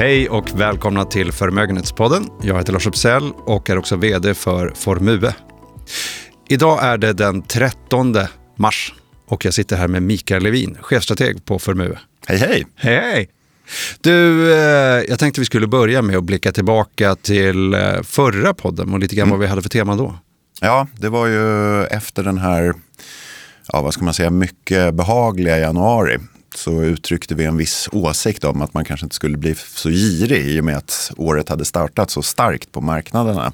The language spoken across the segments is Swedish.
Hej och välkomna till Förmögenhetspodden. Jag heter Lars Uppsell och är också vd för Formue. Idag är det den 13 mars och jag sitter här med Mikael Levin, chefstrateg på Formue. Hej hej! Hej! Du, eh, jag tänkte vi skulle börja med att blicka tillbaka till eh, förra podden och lite grann mm. vad vi hade för tema då. Ja, det var ju efter den här, ja vad ska man säga, mycket behagliga januari så uttryckte vi en viss åsikt om att man kanske inte skulle bli så girig i och med att året hade startat så starkt på marknaderna.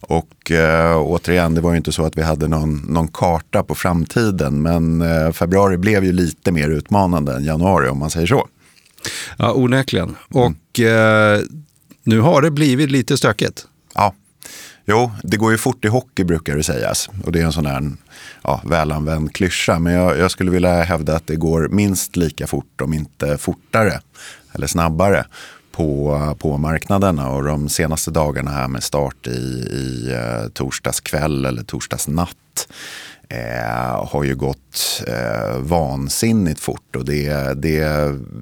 Och eh, återigen, det var ju inte så att vi hade någon, någon karta på framtiden men eh, februari blev ju lite mer utmanande än januari om man säger så. Ja, onekligen. Och mm. eh, nu har det blivit lite stökigt. Ja, jo, det går ju fort i hockey brukar det sägas. Och det är en sån här ja, välanvänd klyscha. Men jag, jag, skulle vilja hävda att det går minst lika fort, om inte fortare eller snabbare på, på marknaderna. Och de senaste dagarna här med start i, i eh, torsdags kväll eller torsdags natt eh, har ju gått eh, vansinnigt fort. Och det, det,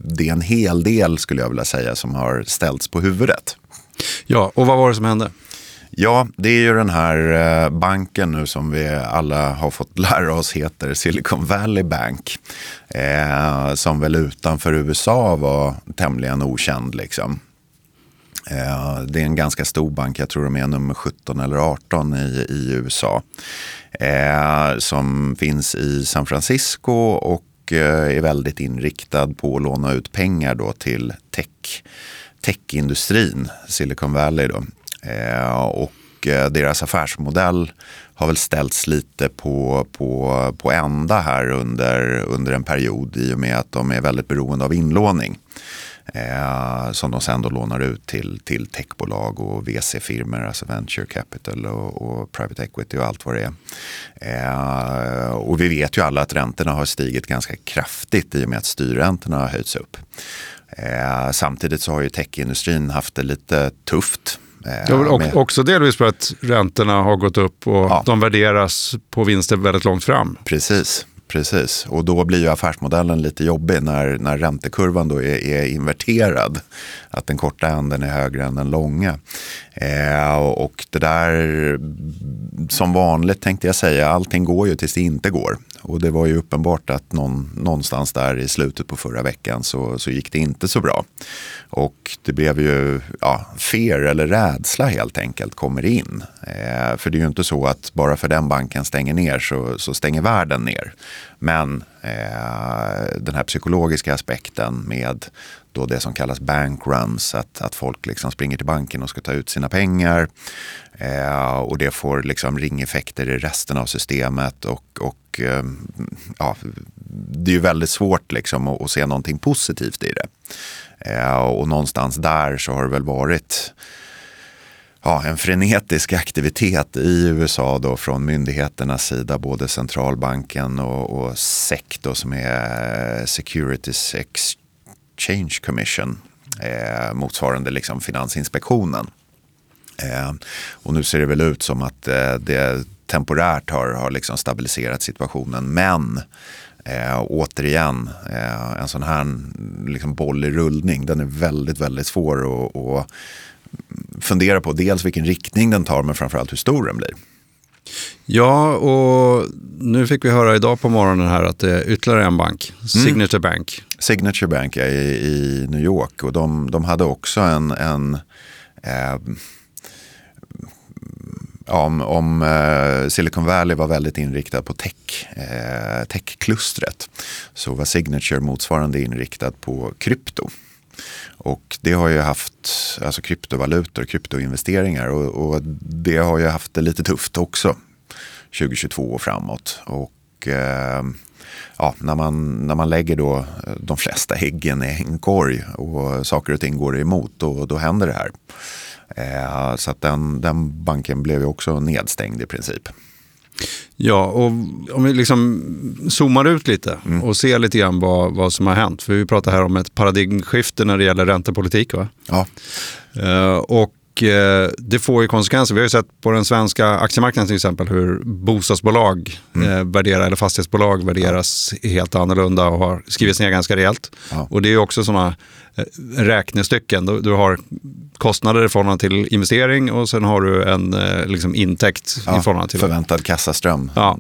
det är en hel del skulle jag vilja säga som har ställts på huvudet. Ja, och vad var det som hände? Ja, det är ju den här eh, banken nu som vi alla har fått lära oss heter Silicon Valley Bank. Eh, som väl utanför USA var tämligen okänd. Liksom. Eh, det är en ganska stor bank, jag tror de är nummer 17 eller 18 i, i USA. Eh, som finns i San Francisco och eh, är väldigt inriktad på att låna ut pengar då till tech techindustrin, Silicon Valley. Då. Eh, och eh, deras affärsmodell har väl ställts lite på, på, på ända här under, under en period i och med att de är väldigt beroende av inlåning. Eh, som de sen då lånar ut till, till techbolag och VC-firmor, alltså venture capital och, och, private equity och allt vad det är. Eh, och vi vet ju alla att räntorna har stigit ganska kraftigt i och med att styrräntorna har höjts upp. Eh, samtidigt så har ju techindustrin haft det lite tufft Ja, och. Också delvis för att räntorna har gått upp och ja. de värderas på vinster väldigt långt fram. Precis. Precis, och då blir ju affärsmodellen lite jobbig när, när räntekurvan då är, är inverterad. Att den korta änden är högre än den långa. Eh, och det där, som vanligt tänkte jag säga, allting går ju tills det inte går. Och det var ju uppenbart att någon, någonstans där i slutet på förra veckan så, så gick det inte så bra. Och det blev ju ja, fear eller rädsla helt enkelt kommer in. Eh, för det är ju inte så att bara för den banken stänger ner så, så stänger världen ner. Men eh, den här psykologiska aspekten med då det som kallas bankruns, att, att folk liksom springer till banken och ska ta ut sina pengar. Eh, och det får liksom ringeffekter i resten av systemet. Och, och eh, ja, det är ju väldigt svårt liksom att, att se någonting positivt i det. Eh, och någonstans där så har det väl varit ja, en frenetisk aktivitet i USA då från myndigheternas sida, både centralbanken och, och SEC då, som är eh, Securities Exchange Commission, eh, motsvarande liksom Finansinspektionen. Eh, och nu ser det väl ut som att eh, det temporärt har, har liksom stabiliserat situationen. Men eh, återigen, eh, en sån här liksom boll i rullning, den är väldigt, väldigt svår att, att fundera på. Dels vilken riktning den tar, men framförallt hur stor den blir. Ja, och nu fick vi höra idag på morgonen här att det är ytterligare en bank, mm. Signature mm. Bank. Signature Bank är i, i New York och de, de hade också en, en eh, om, om eh, Silicon Valley var väldigt inriktad på tech, eh, techklustret så var Signature motsvarande inriktad på krypto. Och det har ju haft alltså kryptovalutor, kryptoinvesteringar och, och det har ju haft det lite tufft också 2022 och framåt. Och eh, ja, när, man, när man lägger då de flesta äggen i en korg och saker och ting går emot, då, då händer det här. Eh, så att den, den banken blev ju också nedstängd i princip. Ja, och om vi liksom zoomar ut lite mm. och ser lite grann vad, vad som har hänt. För vi pratar här om ett paradigmskifte när det gäller räntepolitik. Va? Ja. Uh, och eh, det får ju konsekvenser. Vi har ju sett på den svenska aktiemarknaden till exempel hur bostadsbolag mm. eh, värderar, eller fastighetsbolag värderas ja. helt annorlunda och har skrivits ner ganska rejält. Ja. Och det är också sådana eh, räknestycken. Du, du, har kostnader i förhållande till investering och sen har du en eh, liksom intäkt ja, i förhållande till... Förväntad kassaström ja.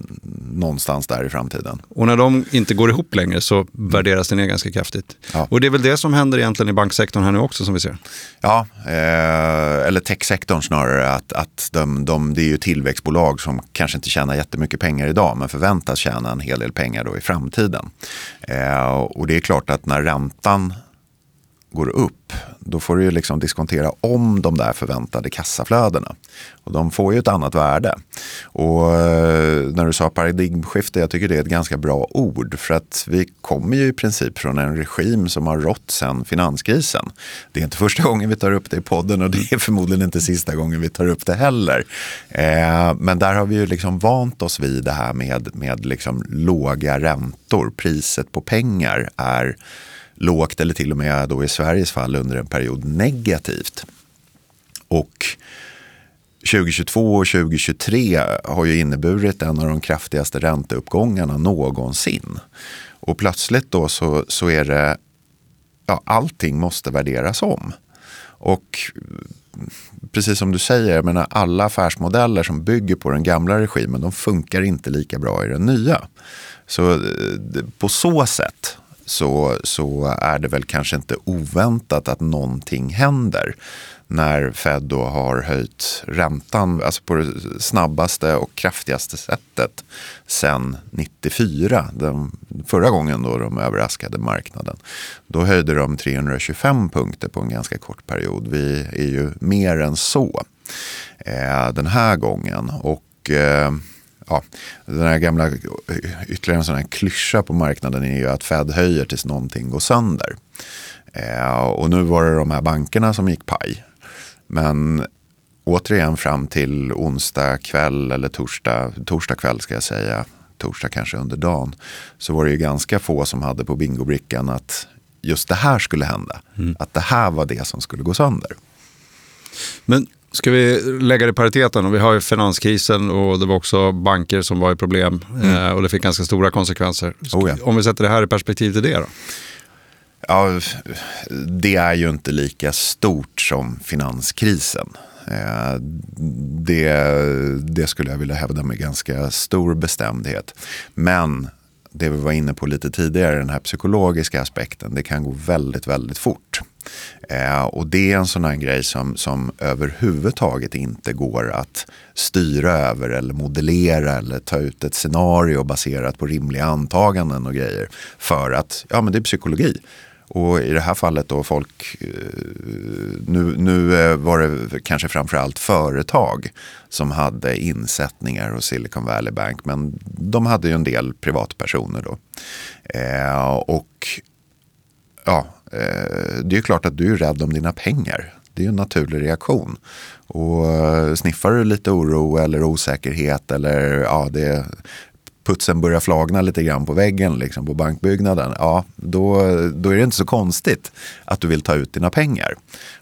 någonstans där i framtiden. Och när de inte går ihop längre så värderas det ner ganska kraftigt. Ja. Och det är väl det som händer egentligen i banksektorn här nu också som vi ser. Ja, eh, eller techsektorn snarare. Att, att de, de, det är ju tillväxtbolag som kanske inte tjänar jättemycket pengar idag men förväntas tjäna en hel del pengar då i framtiden. Eh, och det är klart att när räntan går upp, då får du ju liksom diskontera om de där förväntade kassaflödena. Och de får ju ett annat värde. Och eh, när du sa paradigmskifte, jag tycker det är ett ganska bra ord. För att vi kommer ju i princip från en regim som har rått sedan finanskrisen. Det är inte första gången vi tar upp det i podden och det är förmodligen inte sista gången vi tar upp det heller. Eh, men där har vi ju liksom vant oss vid det här med, med liksom låga räntor. Priset på pengar är lågt eller till och med då i Sveriges fall under en period negativt. Och 2022 och 2023 har ju inneburit en av de kraftigaste ränteuppgångarna någonsin. Och plötsligt då så, så är det, ja, allting måste värderas om. Och precis som du säger, jag menar, alla affärsmodeller som bygger på den gamla regimen, de funkar inte lika bra i den nya. Så eh, på så sätt så, så är det väl kanske inte oväntat att någonting händer när Fed då har höjt räntan alltså på det snabbaste och kraftigaste sättet sen 94. Den förra gången då de överraskade marknaden. Då höjde de 325 punkter på en ganska kort period. Vi är ju mer än så eh, den här gången. Och eh, ja, den här gamla, ytterligare en sån här klyscha på marknaden är ju att Fed höjer tills någonting går sönder. Eh, och nu var det de här bankerna som gick paj. Men återigen fram till onsdag kväll eller torsdag, torsdag kväll ska jag säga, torsdag kanske under dagen, så var det ju ganska få som hade på bingobrickan att just det här skulle hända. Mm. Att det här var det som skulle gå sönder. Men Ska vi lägga det i pariteten? Och vi har ju finanskrisen och det var också banker som var i problem mm. eh, och det fick ganska stora konsekvenser. Oh ja. Om vi sätter det här i perspektiv till det då? Ja, det är ju inte lika stort som finanskrisen. Eh, det, det skulle jag vilja hävda med ganska stor bestämdhet. Men det vi var inne på lite tidigare, den här psykologiska aspekten, det kan gå väldigt, väldigt fort. Eh, och det är en sån här grej som, som överhuvudtaget inte går att styra över eller modellera eller ta ut ett scenario baserat på rimliga antaganden och grejer. För att, ja men det är psykologi. Och i det här fallet då folk, eh, nu, nu eh, var det kanske framförallt företag som hade insättningar hos Silicon Valley Bank. Men de hade ju en del privatpersoner då. Eh, och ja, Eh, det är ju klart att du är rädd om dina pengar. Det är ju en naturlig reaktion. Och eh, sniffar du lite oro eller osäkerhet eller ja, det putsen börjar flagna lite grann på väggen liksom, på bankbyggnaden, ja, då, då är det inte så konstigt att du vill ta ut dina pengar.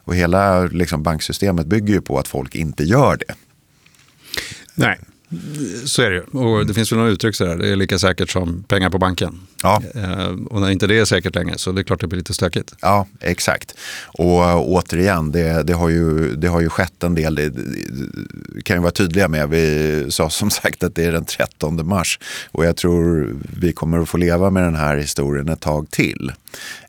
Och hela liksom, banksystemet bygger ju på att folk inte gör det. Nej, så är det ju. Och det finns väl några uttryck sådär, det är lika säkert som pengar på banken. Ja. Eh, och när inte det är säkert längre så det är klart det blir lite stökigt. Ja, exakt. Och uh, återigen, det, det, har ju, det har ju skett en del. Det kan ju vara tydliga med. Vi sa som sagt att det är den 13 mars. Och jag tror vi kommer att få leva med den här historien ett tag till.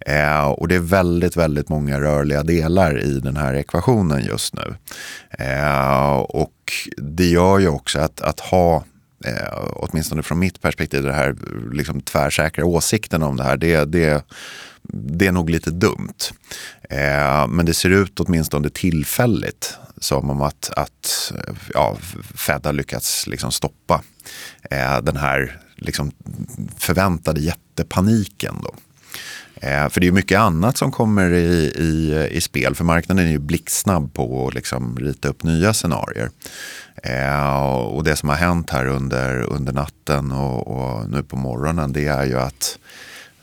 Eh, och det är väldigt, väldigt många rörliga delar i den här ekvationen just nu. Eh, och det gör ju också att, att ha eh, åtminstone från mitt perspektiv, den här liksom tvärsäkra åsikten om det här, det, det, det är nog lite dumt. Eh, men det ser ut åtminstone tillfälligt som om att, att ja, Fed har lyckats liksom stoppa eh, den här liksom förväntade jättepaniken. Då. Eh, för det är mycket annat som kommer i, i, i spel. För marknaden är ju blixtsnabb på att liksom rita upp nya scenarier. Eh, och det som har hänt här under, under natten och, och, nu på morgonen det är ju att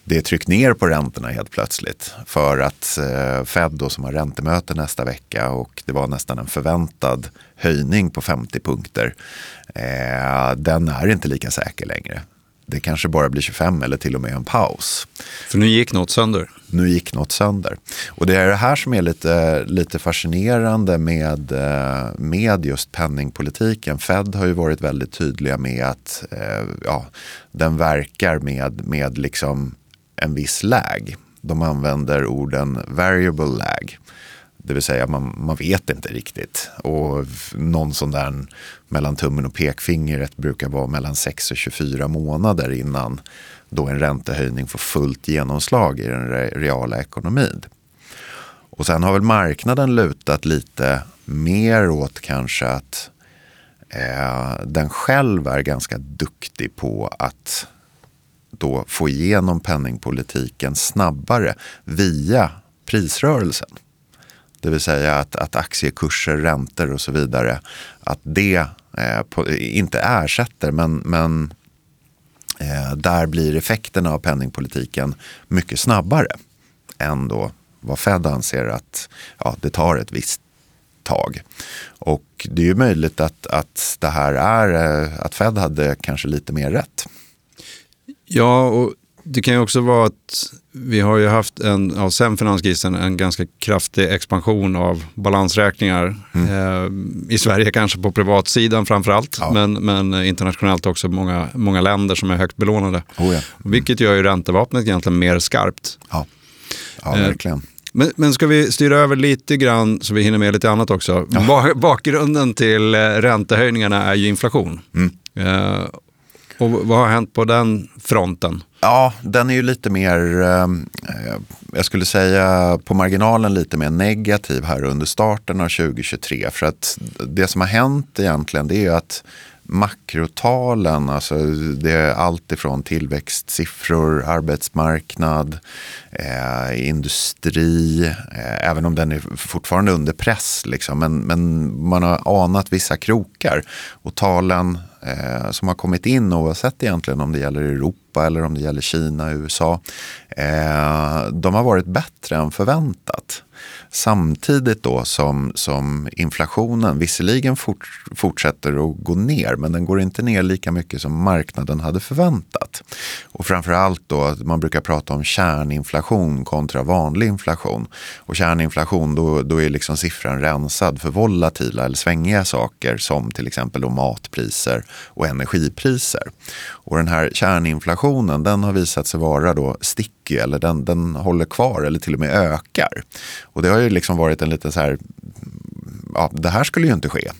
det är tryckt ner på räntorna helt plötsligt. För att eh, Fed då som har räntemöte nästa vecka och det var nästan en förväntad höjning på 50 punkter. Eh, den är inte lika säker längre. Det kanske bara blir 25 eller till och med en paus. För nu gick något sönder? Nu gick något sönder. Och det är det här som är lite, lite fascinerande med, eh, med just penningpolitiken. Fed har ju varit väldigt tydliga med att eh, ja, den verkar med, med liksom en viss lag. De använder orden variable lag. Det vill säga man, man vet inte riktigt. Och någon sån där mellan tummen och pekfingret brukar vara mellan 6 och 24 månader innan då en räntehöjning får fullt genomslag i den reala ekonomin. Och sen har väl marknaden lutat lite mer åt kanske att eh, den själv är ganska duktig på att då få igenom penningpolitiken snabbare via prisrörelsen. Det vill säga att, att aktiekurser, räntor och så vidare, att det eh, på, inte ersätter men, men eh, där blir effekterna av penningpolitiken mycket snabbare än då vad Fed anser att ja, det tar ett visst tag. Och det är ju möjligt att, att det här är eh, att Fed hade kanske lite mer rätt. Ja, och det kan ju också vara att vi har ju haft en, ja, sen finanskrisen en ganska kraftig expansion av balansräkningar. Mm. Eh, I Sverige kanske på privatsidan framförallt, ja. men, men internationellt också många, många länder som är högt belånade. Oh ja. mm. Vilket gör ju räntevapnet egentligen mer skarpt. Ja, ja eh, verkligen. Eh, men, men ska vi styra över lite grann så vi hinner med lite annat också. Ja. Bakgrunden till eh, räntehöjningarna är ju inflation. Mm. Eh, och vad har hänt på den fronten? Ja, den är ju lite mer, ehm, eh, jag skulle säga på marginalen lite mer negativ här under starten av 2023. För att det som har hänt egentligen det är att makrotalen, alltså det är allt ifrån tillväxtsiffror, arbetsmarknad, eh, industri, eh, även om den är fortfarande under press. Liksom, men, men man har anat vissa krokar och talen eh, som har kommit in oavsett egentligen om det gäller Europa eller om det gäller Kina, USA. Eh, de har varit bättre än förväntat. Samtidigt då som, som inflationen visserligen fort, fortsätter att gå ner men den går inte ner lika mycket som marknaden hade förväntat. Och framförallt då, att man brukar prata om kärninflation kontra vanlig inflation. Och kärninflation, då, då är liksom siffran rensad för volatila eller svängiga saker som till exempel då matpriser och energipriser. Och den här kärninflationen den har visat sig vara då sticky eller den, den håller kvar eller till och med ökar. Och det har ju liksom varit en liten så här, ja det här skulle ju inte ske.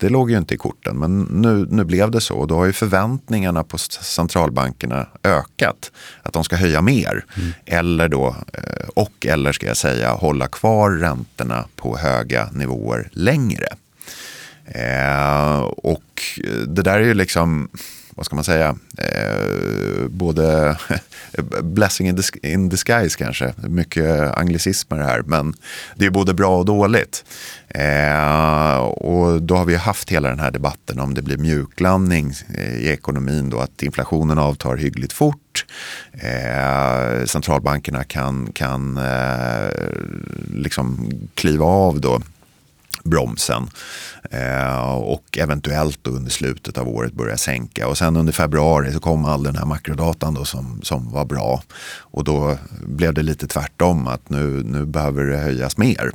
Det låg ju inte i korten, men nu, nu blev det så. Och då har ju förväntningarna på centralbankerna ökat. Att de ska höja mer. Mm. Eller då, eh, och eller ska jag säga, hålla kvar räntorna på höga nivåer längre. Eh, och det där är ju liksom vad ska man säga, eh, både blessing in, dis in disguise kanske, mycket anglicismer här, men det är både bra och dåligt. Eh, och då har vi haft hela den här debatten om det blir mjuklandning eh, i ekonomin då, att inflationen avtar hyggligt fort. Eh, centralbankerna kan, kan eh, liksom kliva av då bromsen. Eh, och eventuellt under slutet av året börja sänka. Och sen under februari så kom all den här makrodatan då som, som var bra. Och då blev det lite tvärtom att nu, nu behöver det höjas mer.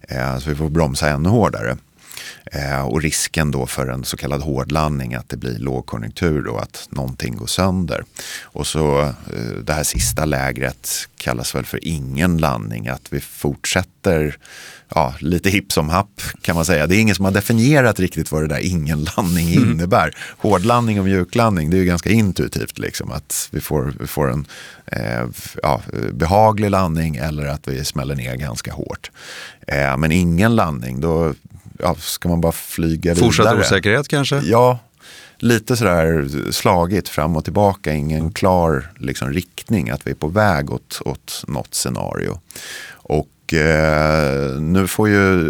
Eh, så vi får bromsa ännu hårdare. Eh, och risken då för en så kallad hårdlandning, att det blir lågkonjunktur och att någonting går sönder. Och så eh, det här sista lägret kallas väl för ingen landning, att vi fortsätter ja, lite hipp som happ kan man säga. Det är ingen som har definierat riktigt vad det där ingen landning mm. innebär. Hårdlandning och mjuklandning, det är ju ganska intuitivt liksom att vi får, vi får en eh, ja, behaglig landning eller att vi smäller ner ganska hårt. Eh, men ingen landning, då ja, ska man bara flyga vidare. Fortsatt osäkerhet kanske? Ja, lite sådär slagit fram och tillbaka, ingen klar liksom, riktning att vi är på väg åt, åt något scenario. Och eh, nu får ju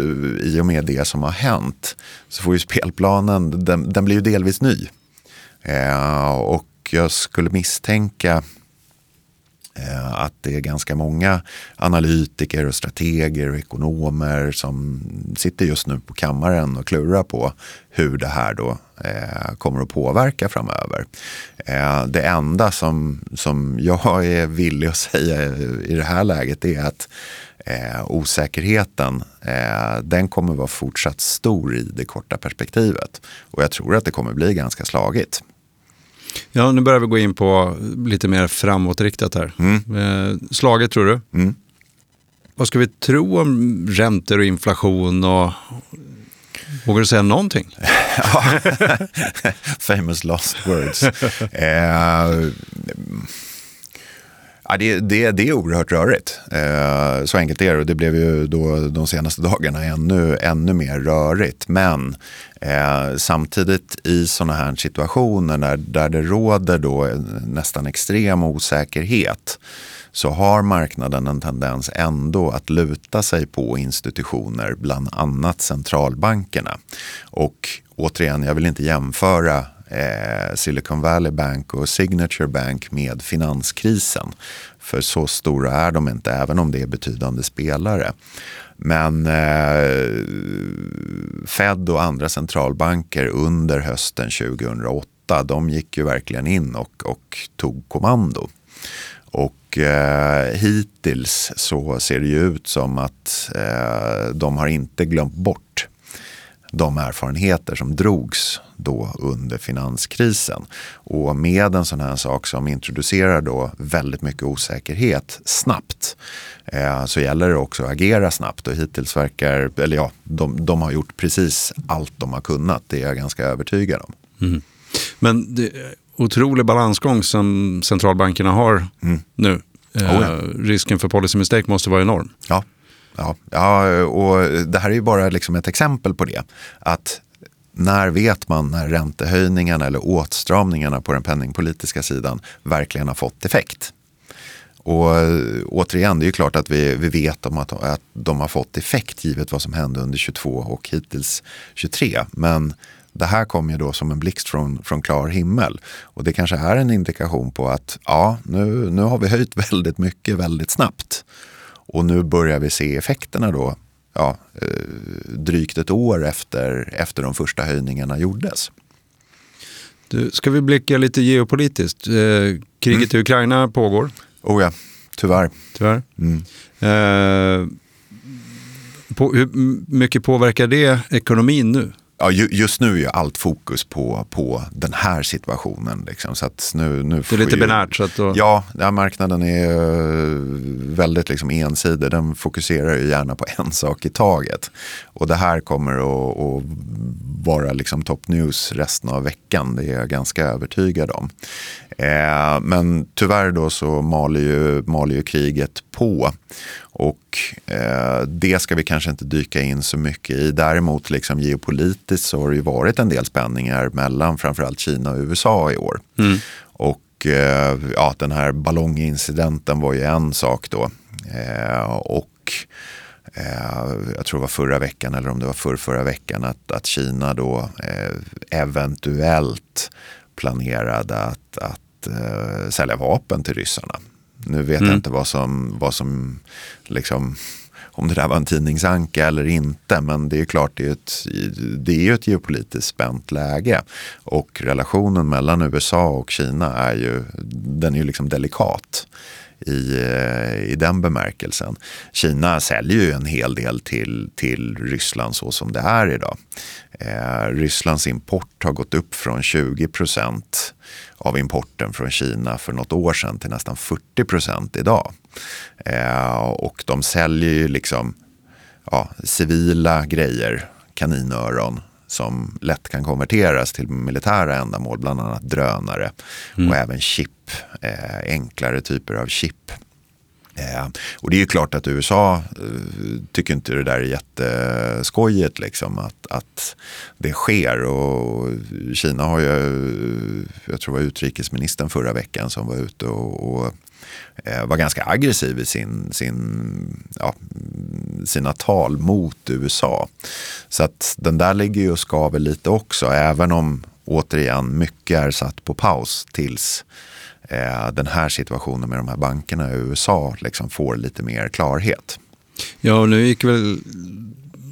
i och med det som har hänt så får ju spelplanen, den, den blir ju delvis ny. Eh, och jag skulle misstänka Eh, att det är ganska många analytiker och strateger och ekonomer som sitter just nu på kammaren och klurar på hur det här då eh, kommer att påverka framöver. Eh, det enda som, som jag är villig att säga i det här läget är att eh, osäkerheten eh, den kommer vara fortsatt stor i det korta perspektivet. Och jag tror att det kommer bli ganska slagigt. Ja, nu börjar vi gå in på lite mer framåtriktat här. Mm. Eh, slaget tror du? Mm. Vad ska vi tro om räntor och inflation och Vågar du säga någonting? Famous lost words. eh, Ja, det, det, det är oerhört rörigt. Eh, så enkelt är det. Och det blev ju då de senaste dagarna ännu, ännu mer rörigt. Men eh, samtidigt i sådana här situationer där, där det råder då nästan extrem osäkerhet så har marknaden en tendens ändå att luta sig på institutioner, bland annat centralbankerna. Och återigen, jag vill inte jämföra eh, Silicon Valley Bank och Signature Bank med finanskrisen. För så stora är de inte, även om det är betydande spelare. Men eh, Fed och andra centralbanker under hösten 2008, de gick ju verkligen in och, och tog kommando. Och eh, hittills så ser det ju ut som att eh, de har inte glömt bort de erfarenheter som drogs då under finanskrisen. Och med en sån här sak som introducerar då väldigt mycket osäkerhet snabbt eh, så gäller det också att agera snabbt och hittills verkar, eller ja, de, de har gjort precis allt de har kunnat, det är jag ganska övertygad om. Mm. Men det är otrolig balansgång som centralbankerna har mm. nu. Eh, oh ja. Risken för policy mistake måste vara enorm. Ja. Ja, ja, och det här är ju bara liksom ett exempel på det. Att när vet man när räntehöjningarna eller åtstramningarna på den penningpolitiska sidan verkligen har fått effekt? Och eh, återigen, det är ju klart att vi, vi vet om att, att de har fått effekt givet vad som hände under 22 och hittills 23. Men det här kom ju då som en blixt från, från klar himmel. Och det kanske är en indikation på att ja, nu, nu har vi höjt väldigt mycket väldigt snabbt. Och nu börjar vi se effekterna då, ja, eh, drygt ett år efter, efter de första höjningarna gjordes. Du, ska vi blicka lite geopolitiskt? Eh, kriget mm. i Ukraina pågår. Oh ja, tyvärr. Tyvärr. Mm. Eh, på, hur mycket påverkar det ekonomin nu? Ja, just nu är ju allt fokus på, på den här situationen. Liksom. Så att nu, nu det är lite ju, binärt. Så att då... ja, ja, marknaden är eh, väldigt liksom ensidig. Den fokuserar ju gärna på en sak i taget. Och det här kommer att, att vara liksom top news resten av veckan. Det är jag ganska övertygad om. Eh, men tyvärr då så maler ju, maler ju kriget på. Och eh, det ska vi kanske inte dyka in så mycket i. Däremot liksom geopolitiskt så har det ju varit en del spänningar mellan framförallt Kina och USA i år. Mm. Och eh, ja, den här ballongincidenten var ju en sak då. Eh, och eh, jag tror det var förra veckan eller om det var för förra veckan att, att Kina då eh, eventuellt planerade att, att eh, sälja vapen till ryssarna. Nu vet mm. jag inte vad som, vad som liksom, om det där var en tidningsanka eller inte. Men det är klart, det är ett, det är ett geopolitiskt spänt läge. Och relationen mellan USA och Kina är ju, den är ju liksom delikat i, eh, i den bemärkelsen. Kina säljer ju en hel del till, till Ryssland så som det är idag. Eh, Rysslands import har gått upp från 20 procent av importen från Kina för något år sedan till nästan 40 procent idag. Eh, och de säljer ju liksom ja, civila grejer, kaninöron som lätt kan konverteras till militära ändamål, bland annat drönare mm. och även chip, eh, enklare typer av chip. Eh, och det är ju klart att USA eh, tycker inte det där är jätteskojigt liksom att, att det sker. Och Kina har ju, eh, jag tror det var utrikesministern förra veckan som var ute och, och eh, var ganska aggressiv i sin, sin, ja, sina tal mot USA. Så att den där ligger ju och skaver lite också, även om återigen, mycket är satt på paus tills eh, den här situationen med de här bankerna i USA liksom får lite mer klarhet. Ja, och nu gick väl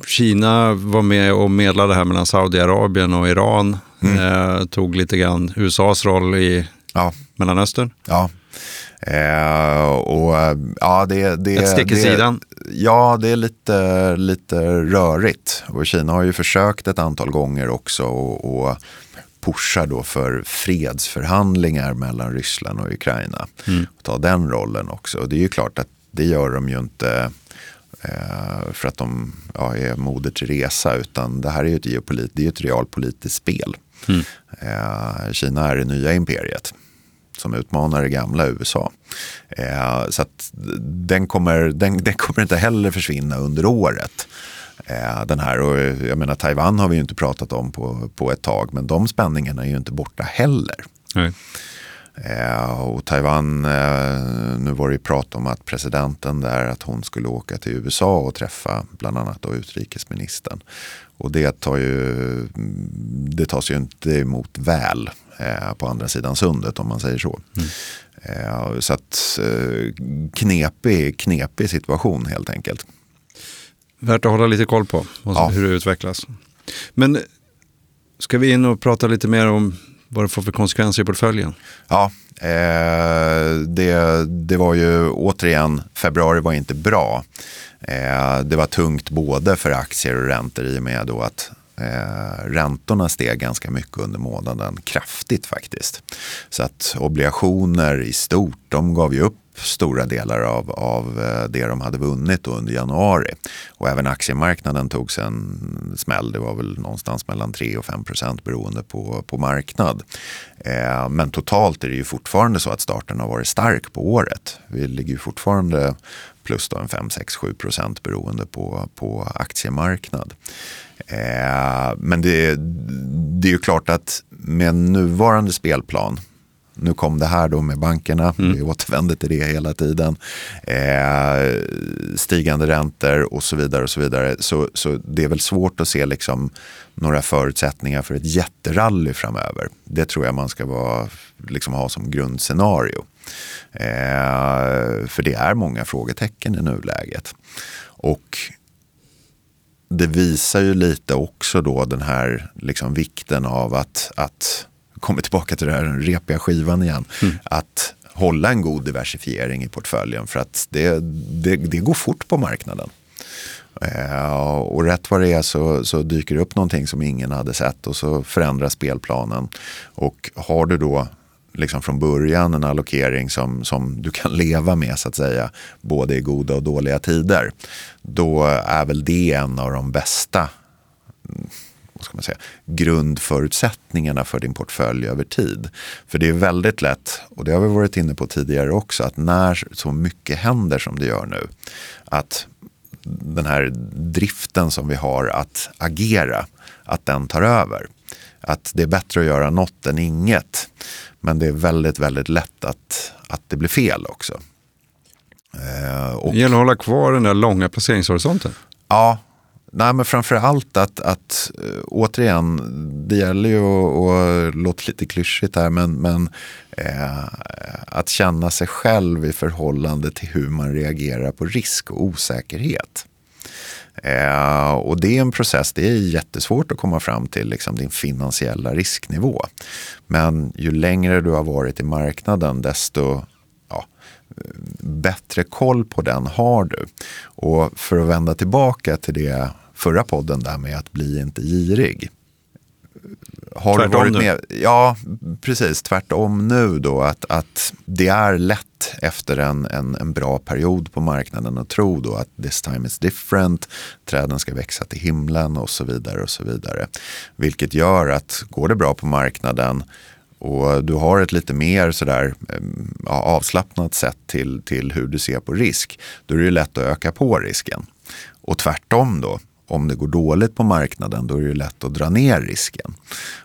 Kina var med och medlade här mellan Saudiarabien och Iran. Mm. Eh, tog lite grann USAs roll i ja. Mellanöstern. Ja. Eh, och, ja, det, det, Ett stick i det, sidan. Ja, det är lite, lite rörigt. Och Kina har ju försökt ett antal gånger också och, och pushar då för fredsförhandlingar mellan Ryssland och Ukraina. Mm. Och ta den rollen också. Och det är ju klart att det gör de ju inte eh, för att de ja, är moder till resa utan det här är ju ett, geopolit, det är ett realpolitiskt spel. Mm. Eh, Kina är det nya imperiet som utmanar det gamla USA. Eh, så att den kommer, den, den kommer inte heller försvinna under året. Eh, den här, och jag menar Taiwan har vi ju inte pratat om på, på ett tag men de spänningarna är ju inte borta heller. Nej. Eh, och Taiwan, eh, nu var det ju prat om att presidenten där, att hon skulle åka till USA och träffa bland annat då utrikesministern. Och det, tar ju, det tas ju inte emot väl eh, på andra sidan sundet om man säger så. Mm. Eh, så att eh, knepig, knepig situation helt enkelt. Värt att hålla lite koll på ja. hur det utvecklas. Men ska vi in och prata lite mer om vad det får för konsekvenser i portföljen? Ja, eh, det, det var ju återigen, februari var inte bra. Eh, det var tungt både för aktier och räntor i och med då att Eh, räntorna steg ganska mycket under månaden, kraftigt faktiskt. Så att obligationer i stort, de gav ju upp stora delar av, av eh, det de hade vunnit under januari. Och även aktiemarknaden tog sig en smäll. Det var väl någonstans mellan 3 och 5 procent beroende på, på marknad. Eh, men totalt är det ju fortfarande så att starten har varit stark på året. Vi ligger ju fortfarande plus då en 5, 6, 7 procent beroende på, på aktiemarknad. Eh, men det, det är ju klart att med nuvarande spelplan nu kom det här då med bankerna, mm. vi återvänder till det hela tiden. Eh, stigande räntor och så vidare. och Så vidare. Så, så det är väl svårt att se liksom några förutsättningar för ett jätterally framöver. Det tror jag man ska vara, liksom ha som grundscenario. Eh, för det är många frågetecken i nuläget. Och det visar ju lite också då den här liksom vikten av att, att kommer tillbaka till den här repiga skivan igen, mm. att hålla en god diversifiering i portföljen för att det, det, det går fort på marknaden. Eh, och rätt vad det är så, så, dyker det upp någonting som ingen hade sett och så förändras spelplanen. Och har du då liksom från början en allokering som, som du kan leva med så att säga, både i goda och dåliga tider, då är väl det en av de bästa vad ska man säga, grundförutsättningarna för din portfölj över tid. För det är väldigt lätt, och det har vi varit inne på tidigare också, att när så mycket händer som det gör nu, att den här driften som vi har att agera, att den tar över. Att det är bättre att göra något än inget. Men det är väldigt, väldigt lätt att, att det blir fel också. Eh, och, det gäller att hålla kvar den där långa placeringshorisonten. Ja, Nej, men framför allt att, att eh, återigen, det gäller ju att, låta lite klyschigt här, men, men eh, att känna sig själv i förhållande till hur man reagerar på risk och osäkerhet. Eh, och det är en process, det är jättesvårt att komma fram till liksom, din finansiella risknivå. Men ju längre du har varit i marknaden desto bättre koll på den har du. Och för att vända tillbaka till det förra podden där med att bli inte girig. Har tvärtom du varit med? Nu. Ja, precis. Tvärtom nu då. Att, att det är lätt efter en, en, en bra period på marknaden att tro då att this time is different. Träden ska växa till himlen och så vidare och så vidare. Vilket gör att går det bra på marknaden och du har ett lite mer sådär, ja, avslappnat sätt till, till hur du ser på risk, då är det lätt att öka på risken. Och tvärtom då, om det går dåligt på marknaden då är det lätt att dra ner risken.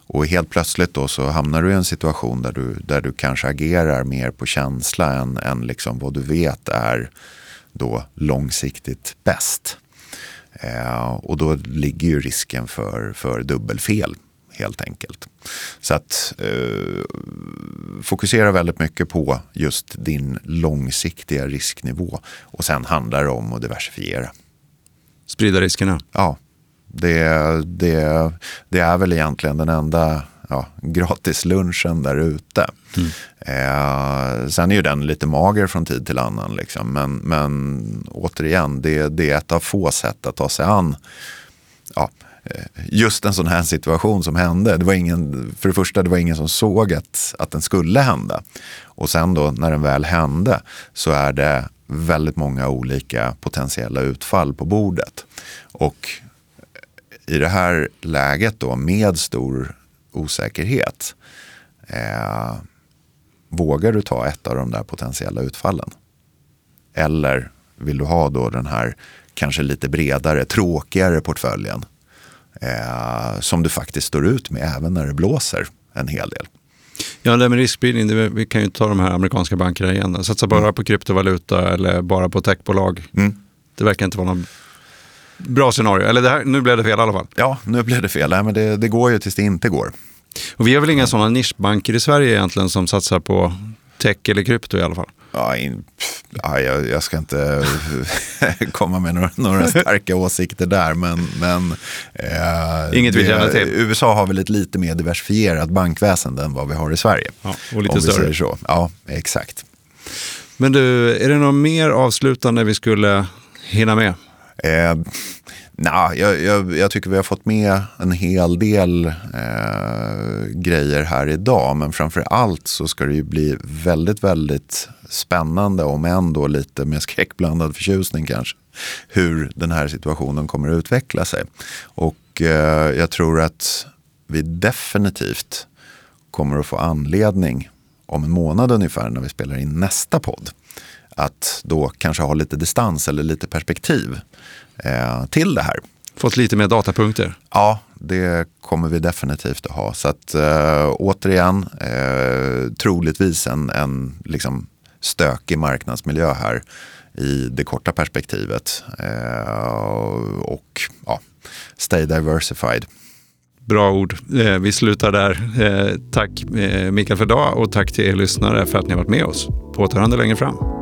Och helt plötsligt då så hamnar du i en situation där du, där du kanske agerar mer på känsla än, än liksom vad du vet är då långsiktigt bäst. Eh, och då ligger ju risken för, för dubbelfel helt enkelt. Så att eh, fokusera väldigt mycket på just din långsiktiga risknivå och sen handlar det om att diversifiera. Sprida riskerna? Ja, det, det, det är väl egentligen den enda ja, gratislunchen där ute. Mm. Eh, sen är ju den lite mager från tid till annan. Liksom. Men, men återigen, det, det är ett av få sätt att ta sig an ja, Eh, just en sån här situation som hände. Det var ingen, för det första, det var ingen som såg att, att den skulle hända. Och sen då när den väl hände så är det väldigt många olika potentiella utfall på bordet. Och i det här läget då med stor osäkerhet. Eh, vågar du ta ett av de där potentiella utfallen? Eller vill du ha då den här kanske lite bredare, tråkigare portföljen eh, som du faktiskt står ut med även när det blåser en hel del? Ja, det med riskspridning, det, vi kan ju ta de här amerikanska bankerna igen. Satsa bara mm. på kryptovaluta eller bara på techbolag. Mm. Det verkar inte vara någon bra scenario. Eller här, nu blev det fel i alla fall. Ja, nu blev det fel. Nej, men det, det går ju tills det inte går. Och vi har väl inga sådana nischbanker i Sverige egentligen som satsar på tech eller krypto i alla fall? Ja, in, ja, jag, jag, ska inte komma med några, några starka åsikter där. Men, men, eh, Inget vi känner till? USA har väl ett lite mer diversifierat bankväsende än vad vi har i Sverige. Ja, och lite större. Så. Ja, exakt. Men du, är det något mer avslutande vi skulle hinna med? Eh, nah, jag, jag, jag, tycker vi har fått med en hel del eh, grejer här idag. Men framför allt så ska det ju bli väldigt, väldigt spännande, om ändå lite med skräckblandad förtjusning kanske, hur den här situationen kommer att utveckla sig. Och eh, jag tror att vi definitivt kommer att få anledning om en månad ungefär när vi spelar in nästa podd att då kanske ha lite distans eller lite perspektiv eh, till det här. Fått lite mer datapunkter? Ja, det kommer vi definitivt att ha. Så att äh, återigen, äh, troligtvis en, en liksom stökig marknadsmiljö här i det korta perspektivet. Äh, och ja, stay diversified. Bra ord. Vi slutar där. Tack Mikael för idag och tack till er lyssnare för att ni har varit med oss. På återhörande längre fram.